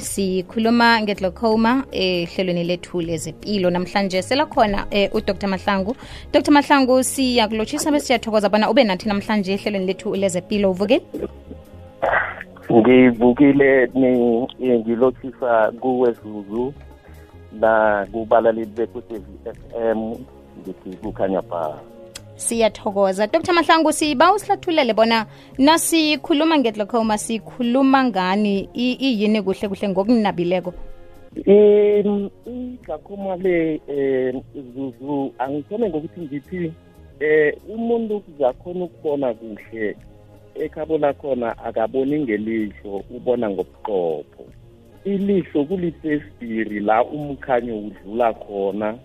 sikhuluma ngeglaucoma ehlelweni lethu lezempilo namhlanje selakhona eh, udr. Mahlangu. Dr. Mahlangu siyakulotshisa besiyathokoza bona ube nathi namhlanje ehlelweni lethu lezempilo uvukile ngivukile ngilotshisa kuwezuzu na kubalaleli bekwekwezi FM ngithi kukhanya ba siyathokoza. Dr mahlangu siba usihlathulele bona nasikhuluma ngeglaucoma sikhuluma ngani iyini kuhle kuhle ngokunabileko iglaucoma le um zuzu angithome ngokuthi ngithi eh umuntu uzakhona ukubona kuhle ekhabo lakhona akaboni ngelihlo ubona ngobuqopho. Ilihlo kulifestiri la umkhanyo udlula khona.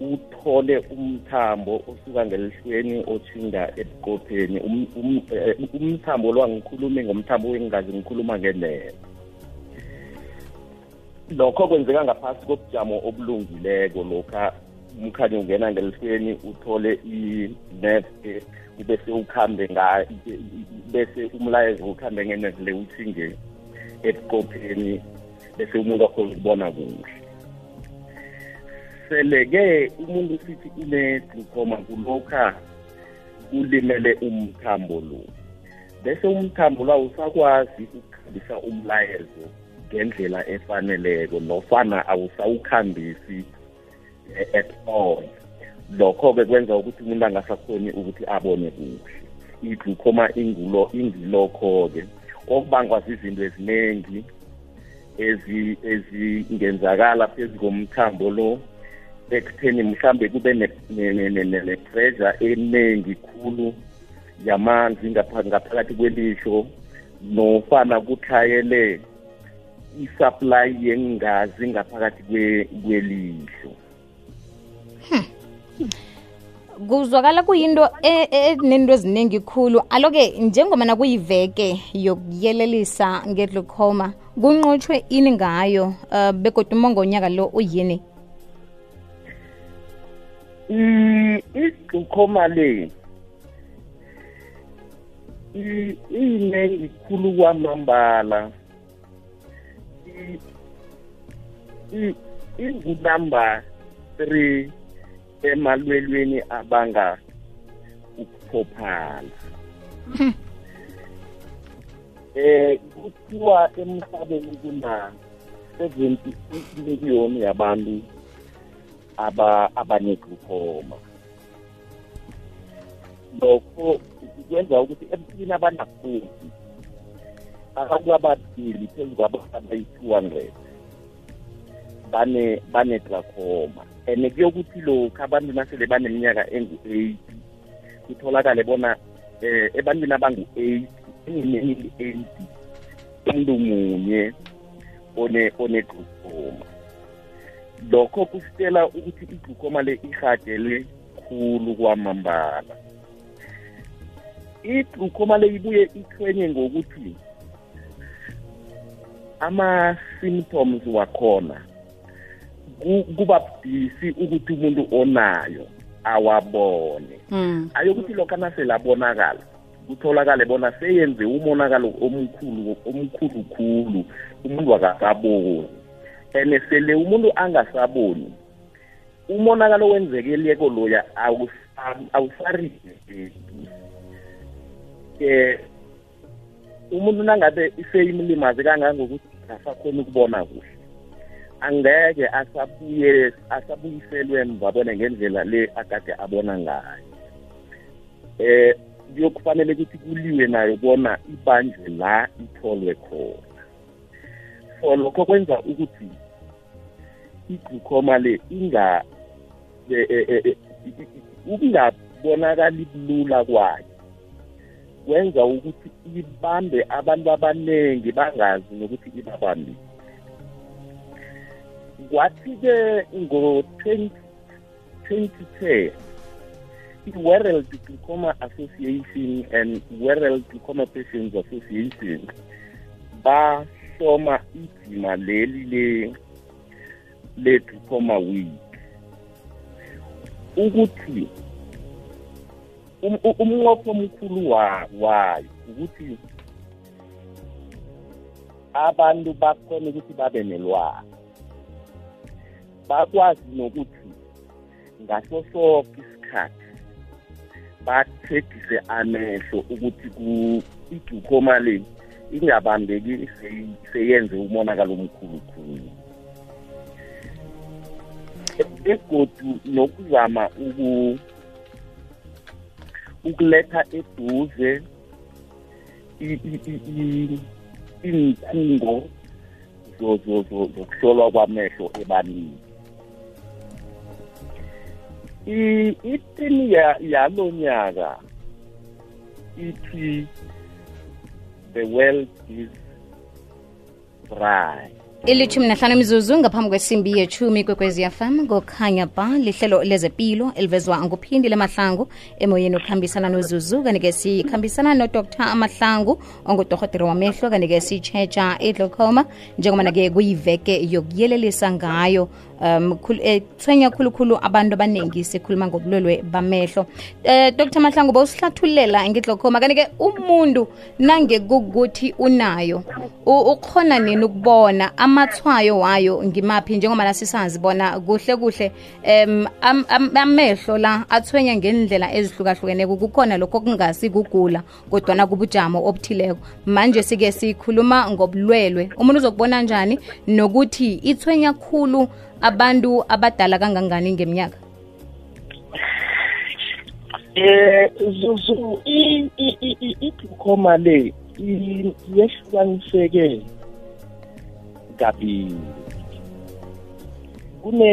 Uthole umthambo osuka ngelihlweni othinda ebuqopheni umthambo lo angikhulumi ngomthambo wengazi ngikhuluma ngendlela. Lokho kwenzeka ngaphasi kobujamo obulungileko lokha umkhanyo ungena ngelihlweni uthole i-nerve bese ukhambe nga bese umlayezo ukhambe ngeneve le uthinge ebuqopheni bese umuntu akhona ukubona kuhle. Sele-ke umuntu sithi une-glaucoma kulokha ulimele umthambo lo. Bese umthambo lo awusakwazi ukukhambisa umlayezo ngendlela efaneleko nofana awusawukhambisi at all. Lokho-ke kwenza ukuthi umuntu angasakhoni ukuthi abone kuhle. I-glaucoma ingulo ingilokho-ke. Okubangwa zizinto eziningi ezingenzakala phezu komthambo lo. Ekutheni mhlambe kube ne-pressure eningi khulu yamanzi ngaphakathi kwelihlo nofana kuthayele i-supply yengazi ngaphakathi kwelihlo kuzwakala kuyinto enento eziningi khulu. Aloke njengomana kuyiveke yokuyelelisa ngeglucoma kunqotshwe ini ngayo uh, begodwa umongonyaka lo uyini? Iglucoma le iyinengi khulu kwamambala. Ingunamba three emalwelweni abanga ukuphophala eh kuthiwa emhlabeni kuna 78 million yabantu. Aba abaneglucoma lokho kwenza ukuthi emphini abanafundi abantu ababili phezu kwabantu abayi-two hundred bane bane-glaucoma and kuyokuthi lokhu abantu nasele baneminyaka engu-eight kutholakale bona eh ebantwini abangu-eight enginengi-eight umuntu munye one one-glaucoma lokho kusitela ukuthi iglucoma le ihagele khulu kwamambala. Iglucoma le ibuye ithwenye ngokuthi ama-symptoms wakhona kuba budisi ukuthi umuntu onayo awabone. Mm. ayokuthi lokho anasele abonakala kutholakale bona seyenze umonakalo omkhulu omkhulu khulu umuntu akasaboni. And sele umuntu angasaboni. Umonakalo wenzekeleko loya awusarigeti eh umuntu nangabe iseyimlimaze kangangokuthi asakhona ukubona kuhle angeke asabuye asabuyiselwe emva bone ngendlela le akade abona ngayo. Eh kuyokufanele ukuthi kuliwe nayo bona ibanjwe la itholwe khona. So lokho kwenza ukuthi iglucoma le inga ukungabonakali bulula kwayo. Kwenza ukuthi ibambe abantu abaningi bangazi nokuthi ibabambile kwathi-ke ngo-2010 i-world glaucoma association and world glaucoma patients association bahloma ijima leli le le-glaucoma week. Ukuthi umnqopho omkhulu wayo ukuthi abantu bakhona ukuthi babe nelwazi. Bakwazi nokuthi ngaso sonke isikhathi bathegise amehlo ukuthi iglucoma le ingabambeki seyenze umonakalo omkhulu khulu. Begodu nokuzama ukuletha eduze inkhungo zokuhlolwa kwamehlo ebantwini. Itini yalo nyaka ithi the world is dry ilithumi nahlanu imizuzu ngaphambi kwesimbi yechumi kwekwezi fm ngokhanya ba lihlelo lezepilo elivezwa nguphindile mahlangu emoyeni okuhambisana nozuzu kanike sikhambisana nodr. Amahlangu ongudorhotere wamehlo kanike sitshetsha idlocoma njengobana-ke kuyiveke yokuyelelisa ngayo um ethwenya eh, khulukhulu abantu abaningi sikhuluma ngobulwelwe bamehlo. Eh dr. Mahlangu bawusihlathululela ngiglocoma kanike umuntu nange kukuthi unayo ukhona nini ukubona amathwayo wayo ngimaphi njengoba nasisazi bona kuhle kuhle um amehlo la athwenya ngendlela ezihlukahlukeneko kukhona lokho okungasi kugula kodwana kubujamo obuthileko. Manje sike sikhuluma ngobulwelwe. Umuntu uzokubona njani nokuthi ithwenya khulu abantu abadala kangangani ngeminyaka? Eh zuzu i-glaucoma le yehlukaniseke kabili kune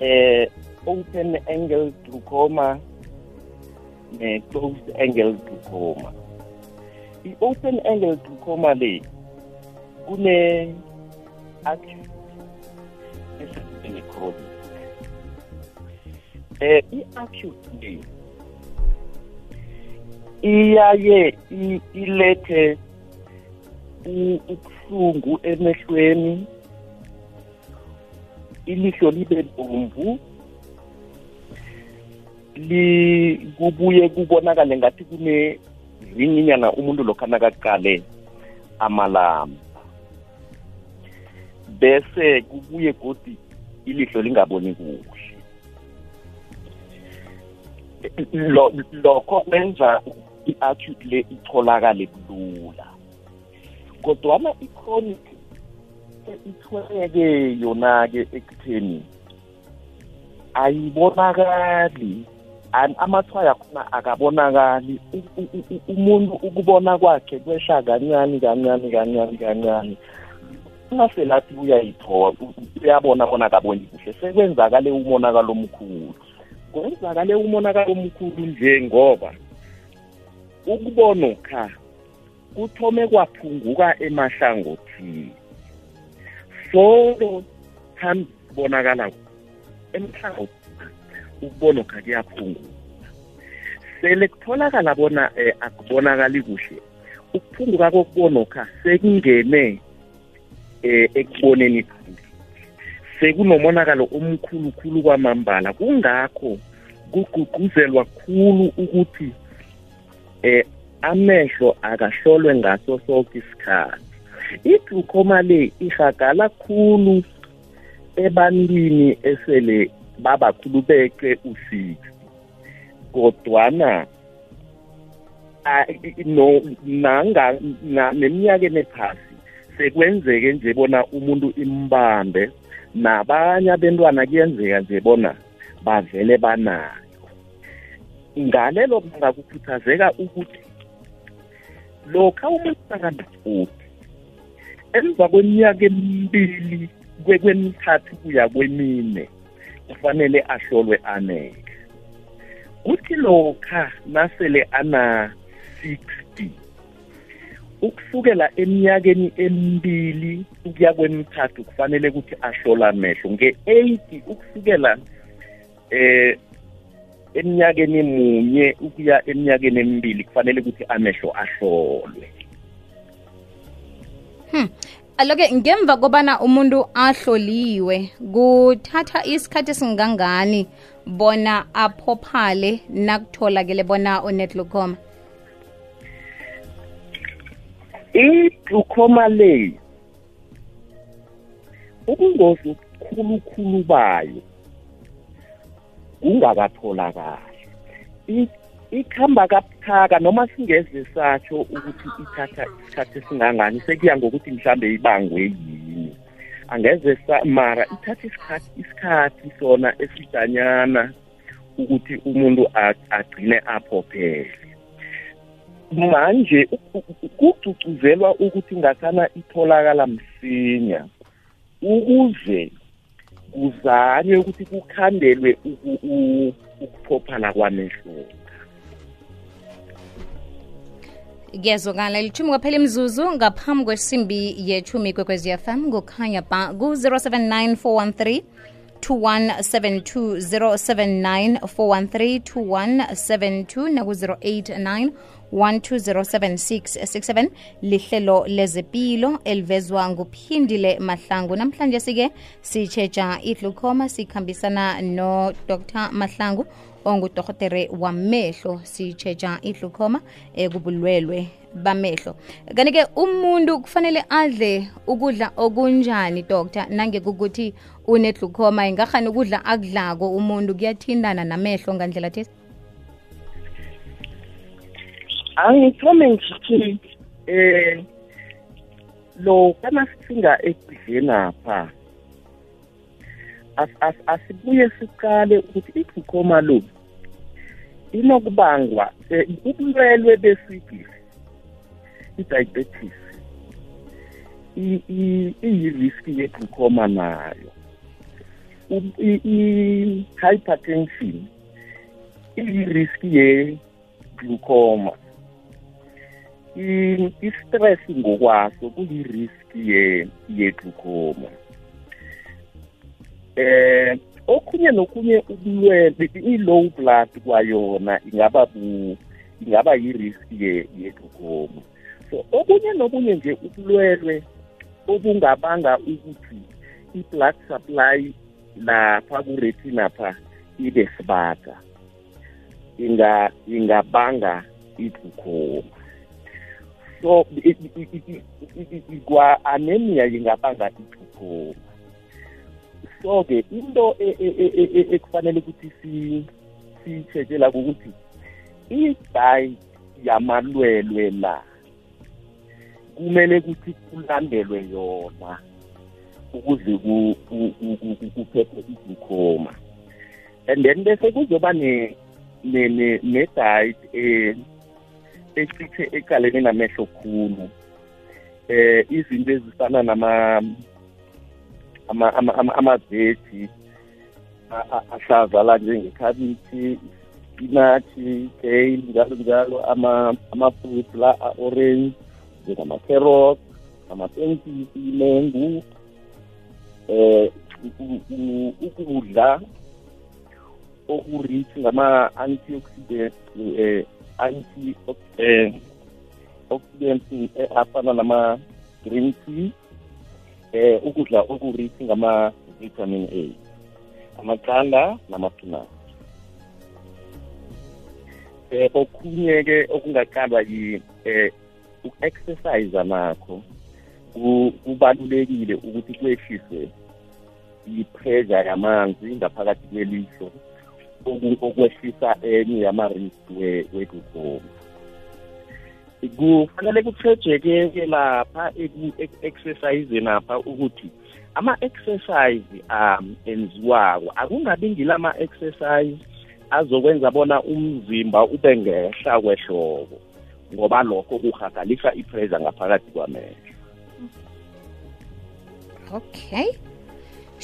eh open angle glaucoma ne closed angle glaucoma. I-open angle glaucoma le kune acute esebenzini chronic eh i-acute le iyaye ilethe ubuhlungu emehlweni. Ilihlo libe bomvu. Li kubuye kubonakale ngathi kune zinyinyana umuntu lokho nakaqale amalamba. Bese kubuye godi ilihlo lingaboni kuhle. Lokho kwenza i-acute le itholakale kulula kodwana i-chronic ithweke yona-ke ekutheni ayibonakali amathwayo akhona akabonakali. Umuntu ukubona kwakhe kwehla kancane kancane kancane kancane. Ungaselathi uyayithola uyabona bona kaboni kuhle. Sekwenzakale umonakalo omkhulu. Kwenzakale umonakalo omkhulu nje ngoba ukubona ukha kuthome kwaphunguka emahlangothini. Solo phambi kubonakala emhlangothini ukubonokha kuyaphunguka. Sele kutholakala bona um akubonakali kuhle. Ukuphunguka kokubonokha sekungene um ekuboneni phambili sekunomonakalo omkhulukhulu kwamambala. Kungakho kugqugquzelwa khulu ukuthi um amehlo akahlolwe ngaso sonke isikhathi. Iglucoma le ihagala khulu ebantwini esele babakhulu beqe u-60 kodwana no nanga neminyakeni ephasi sekwenzeke nje bona umuntu imbambe nabanye abentwana kuyenzeka nje bona bavele banayo. Ngalelo banga kukhuthazeka ukuthi lokha umuntu akanafuthi emva kweminyaka emibili kwemithathu kuya kwemine kufanele ahlolwe amehlo kuthi lokha nasele ana-60 ukusukela eminyakeni emibili ukuya kwemithathu kufanele ukuthi ahlole amehlo nge-80 ukusukela eh eminyakeni munye ukuya eminyakeni emibili kufanele ukuthi amehlo ahlolwe. Hmm. aloke ngemva kobana umuntu ahloliwe kuthatha isikhathi esingangani bona aphophale nakutholakele bona unetglocoma i-glaucoma le ubungozi obukhulukhulu bayo. Kungakatholakali I- ikhamba kabuthaka noma singeze satsho ukuthi ithatha isikhathi esingangani sekuya ngokuthi mhlambe ibangwe yini. Angeze mara ithatha isikhathi isikhathi sona esidanyana ukuthi umuntu agcine aphophele. Manje kucucuzelwa ukuthi ngasana itholakala msinya ukuze kuzanywe ukuthi kukhandelwe ukuphophala kwamehlo. Kuyezwakala lithumi kwaphela imzuzu ngaphambi kwesimbi yethumi kwekwezi fm ba ku-079 413 2172 079 413 2172 naku-089 1207667 lihlelo lezepilo elivezwa nguphindile mahlangu. Namhlanje sike sitshetsha iglucoma sikhambisana no-dr mahlangu ongudohotere wamehlo. Sitshetsha iglucoma ekubulwelwe bamehlo. Kanti-ke umuntu kufanele adle ukudla okunjani doktor nangekukuthi uneglucoma ingakhani ukudla akudlako umuntu? Kuyathindana namehlo ngandlela thesi angithome ngithi eh lo kana sithinga ekudleni apha as- as- asibuye siqale ukuthi iglucoma lo inokubangwa eh, ubulwelwe besibili i-diabetes i- i- iyi-risk ye-glaucoma nayo. I-hypertension iyi-risk ye-glaucoma. i- i-stress ngokwaso kuyi-risk ye ye-glaucoma. Eh okunye nokunye ubulwele i-low blood kwayona ingaba bu ingaba yi-risk ye ye-glaucoma. So okunye nokunye nje ubulwelwe obungabanga ukuthi i-blood supply lapha ku-retina pha ibe sibata inga ingabanga i-glaucoma. So i- i- i- i- i- i- kwa anemia ingabanga i-glaucoma so ke into e- e- e- ekufanele ukuthi si siyitshekela ukuthi i-diet yamalwelwe la kumele ukuthi kulandelwe yona ukuze ku- ku- ku- ku- ku- kuphephe iglucoma and then bese kuzoba ne ne ne ne-diet eh ecithe ecalene namehlo khulu. Eh izinto ezifana nama ama ama ama- amaveji a- a- ahlazala njengekhabithi spinachi kale njalo njalo ama ama-fruit la a-orange njengama-carrot amapentisi mengu eh u- u- ukudla okurich ngama-antioxidant eh anti eh oxidants eh, afana nama green tea eh ukudla okurich ngama vitamin A amaqanda namapeanut. Eh okunye ke okungaqalwa yi eh uku-exercise nakho ku- kubalulekile ukuthi kwehliswe i-pressure yamanzi ngaphakathi kwelihlo. oku- okwehlisa enye yama-risk we- we-glaucoma kufanele kutshejeke lapha eku-exercise lapha ukuthi ama-exercise um enziwako akungabi ngila ama-exercise azokwenza bona umzimba ube ngehla kwehloko ngoba lokho kuhagalisa ipressure ngaphakathi kwamehlo. Okay.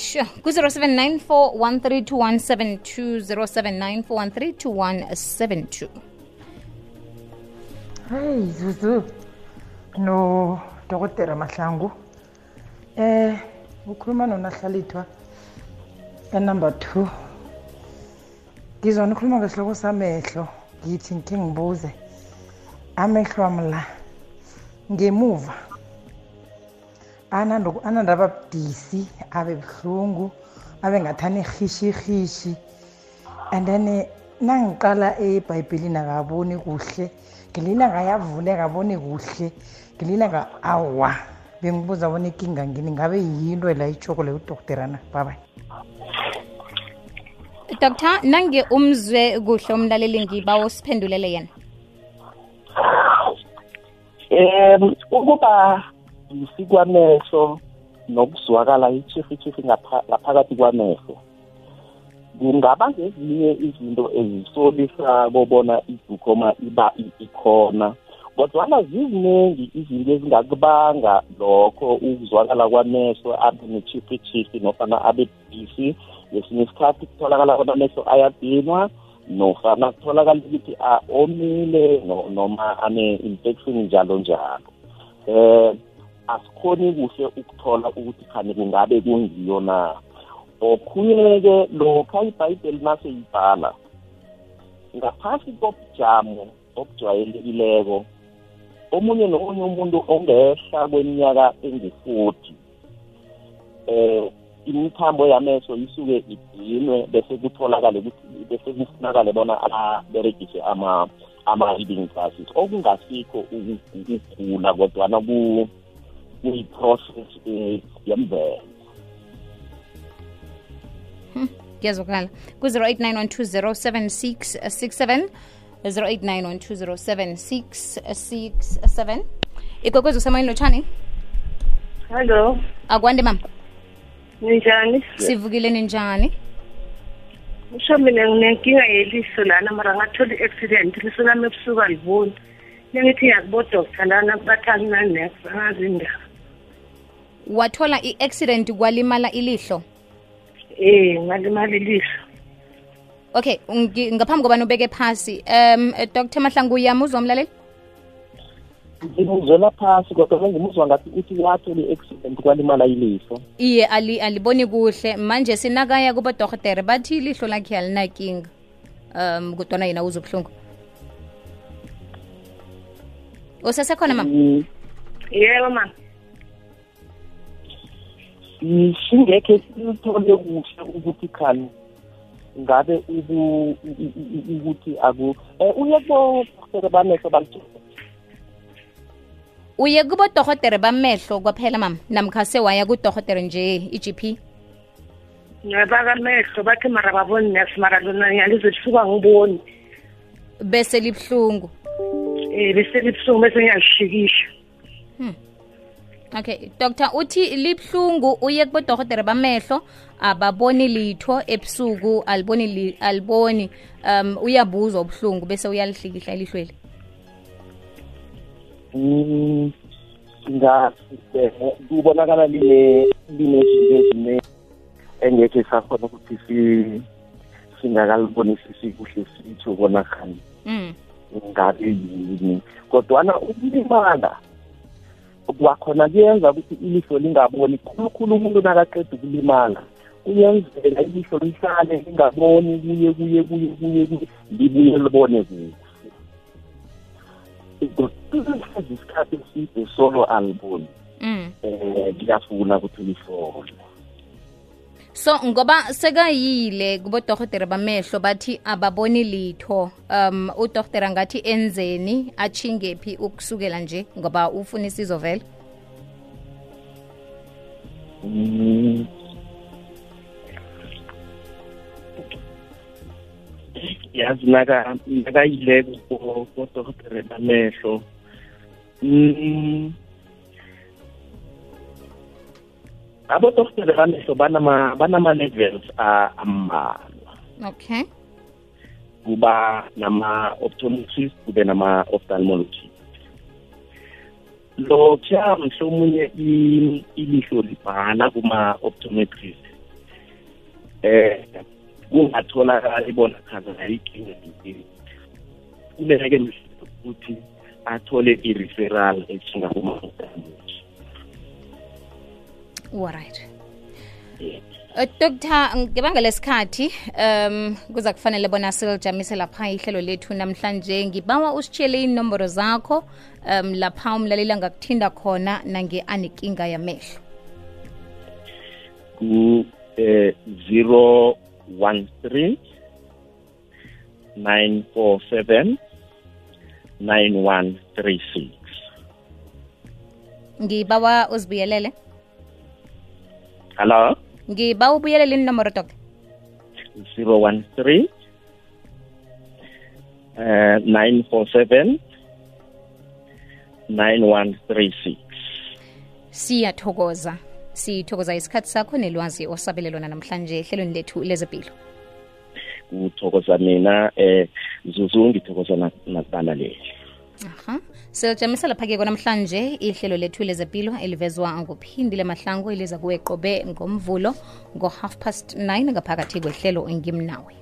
Sure. Ku-079 4132172 079 4132172 Hey Zuzu. No Dr. Mahlangu. Eh ukhuluma nonahlalithwa enumber 2 ngizona ukhuluma ngesihloko samehlo ngithi ngike ngibuze. Amehlo ami la ngemuva anando- anandaba budisi abe buhlungu abe ngathani rhishi-rhishi and then nangiqala ebhayibhelini akaboni kuhle. Ngelinye ngayavuleka abone kuhle. Ngelinye nga awa bengibuza bona ikinga ngini ngabe yinto la itshoko leyo udokterana baba. Dr nange umzwe kuhle umlaleli ngiba usiphendulele yena. Um ukuba yisi kwamehlo nokuzwakala ichifichifi ngapha- ngaphakathi kwamehlo. Kungaba ngezinye izinto ezisolisako bona iglukoma iba ikhona kodwana ziziningi izinto ezingakubanga lokho ukuzwakala kwamehlo abe nechifichifi nofana abe bhisi ngesinye isikhathi kutholakala bona amehlo ayadinwa nofana kutholakala ukuthi omile no- noma ane-infection njalo njalo. um asikhoni kuhle ukuthola ukuthi khani kungabe kungiyo na. Okhunye-ke lokha ibhayibheli naseyibhala ngaphasi kobujamo obujwayelekileko omunye nomunye umuntu ongehla kweminyaka engu-forty eh imithambo yamehlo isuke idinwe bese kutholakale ukuthi bese kufunakale bona aberegise ama ama-reading glasses. Okungasikho uku- ukugula kodwana kuyi-process eh, yemvelo kuyazwakala ku-089 089 ikwekwezi usemoyeni lotshani? Hello, akwande mama. Ninjani? sivukile ninjani? Usho mina nginenkinga yeliso lana mara ngatholi i-accident liso lami ebusuku aliboni. Nengithi ngiyakubodoktar lana bathi akunanesi angazi indaba. Wathola i-accident kwalimala ilihlo? Eh, ngalimala ilihlo. Okay ngi- ngaphambi kobani ubeke phasi um dr mahlangu yami umlaleli? Ngimuzela phasi kodwa ngimuzwa ngathi uthi wathole i-accident kwalimala ilihlo. Iye ali aliboni kuhle. Manje sinakaya kubodorhotere bathi ilihlo lakhe alinakinga. Um kodwana yena uze ubuhlungu usesekhona mama? Yebo mama. Singekhe sithole kuhle ukuthi khani ngabe ubu- u- u- u- ukuthi aku um uye kubodoktere bamehlo balitshela uye kubodorhotere bamehlo kwaphela mama namkha sewaya kudorhotere nje i-gp Ngiyabaka amehlo bathi mara baboni nesi mara lona ngiyalize lisuka ngiboni. bese libuhlungu Eh bese libusuku bese ngiyalishikisha. Okay dr uthi libuhlungu uye kubodorhotere bamehlo ababoni litho ebusuku aliboni li, aliboni um uyabuzwa ubuhlungu bese uyalihlikihla elihlweli Mm, kubonakala line linezinto ezine engekhe sakhona ukuthi si singakalibonisisi kuhle sitho bona khani mm. ngabe yini? Kodwana ukulimala kwakhona kuyenza ukuthi ilihlo lingaboni. Khulukhulu umuntu nakaqeda ukulimala kuyenzeka ilihlo lihlale lingaboni kuye kuye kuye kuye kuye libuye libone kuhle. Kodwa isikhathi eside solo aliboni Mm. um kuyafuna ukuthi lihlole so ngoba sekayile kubodorhotere bamehlo bathi ababoni litho um udorhotere ngathi enzeni achingephi ukusukela nje ngoba ufuna isizo vele Mm. yazi naka nakayile kodoktere bamehlo. Abodoktere bamehlo banama banama-levels a- ambalwa okay. Kuba nama-optometrist kube nama-ophthalmologist lokha mhlawumunye i- ilihlo libhala kuma-optometrist eh kungatholakali bona chaza ayinkinga yini kumele-ke ukuthi athole i-referal ethinga kuma-ophthalmologist alright. Uh, Dr ngebanga lesikhathi um kuza kufanele bona silijamise lapha ihlelo lethu. Namhlanje ngibawa usitshele inomboro zakho um lapha umlaleli angakuthinda khona nange anekinga yamehlo. Ku eh 013 947 9136 ngibawa uzibuyelele hello? Ngiba ubuyelele inomoro doctor 013 uh, 947 9136 siyathokoza. Sithokoza isikhathi sakho nelwazi osabele lona namhlanje ehlelweni lethu lezempilo kuthokoza mina eh zuzu ngithokoza na- nakubalaleli aha. Silijamisa lapha-ke kwanamhlanje ihlelo lethu lezempilo elivezwa nguphindile mahlango eliza kuwe qobe ngomvulo ngo-half past 9 ngaphakathi kwehlelo ngimnawe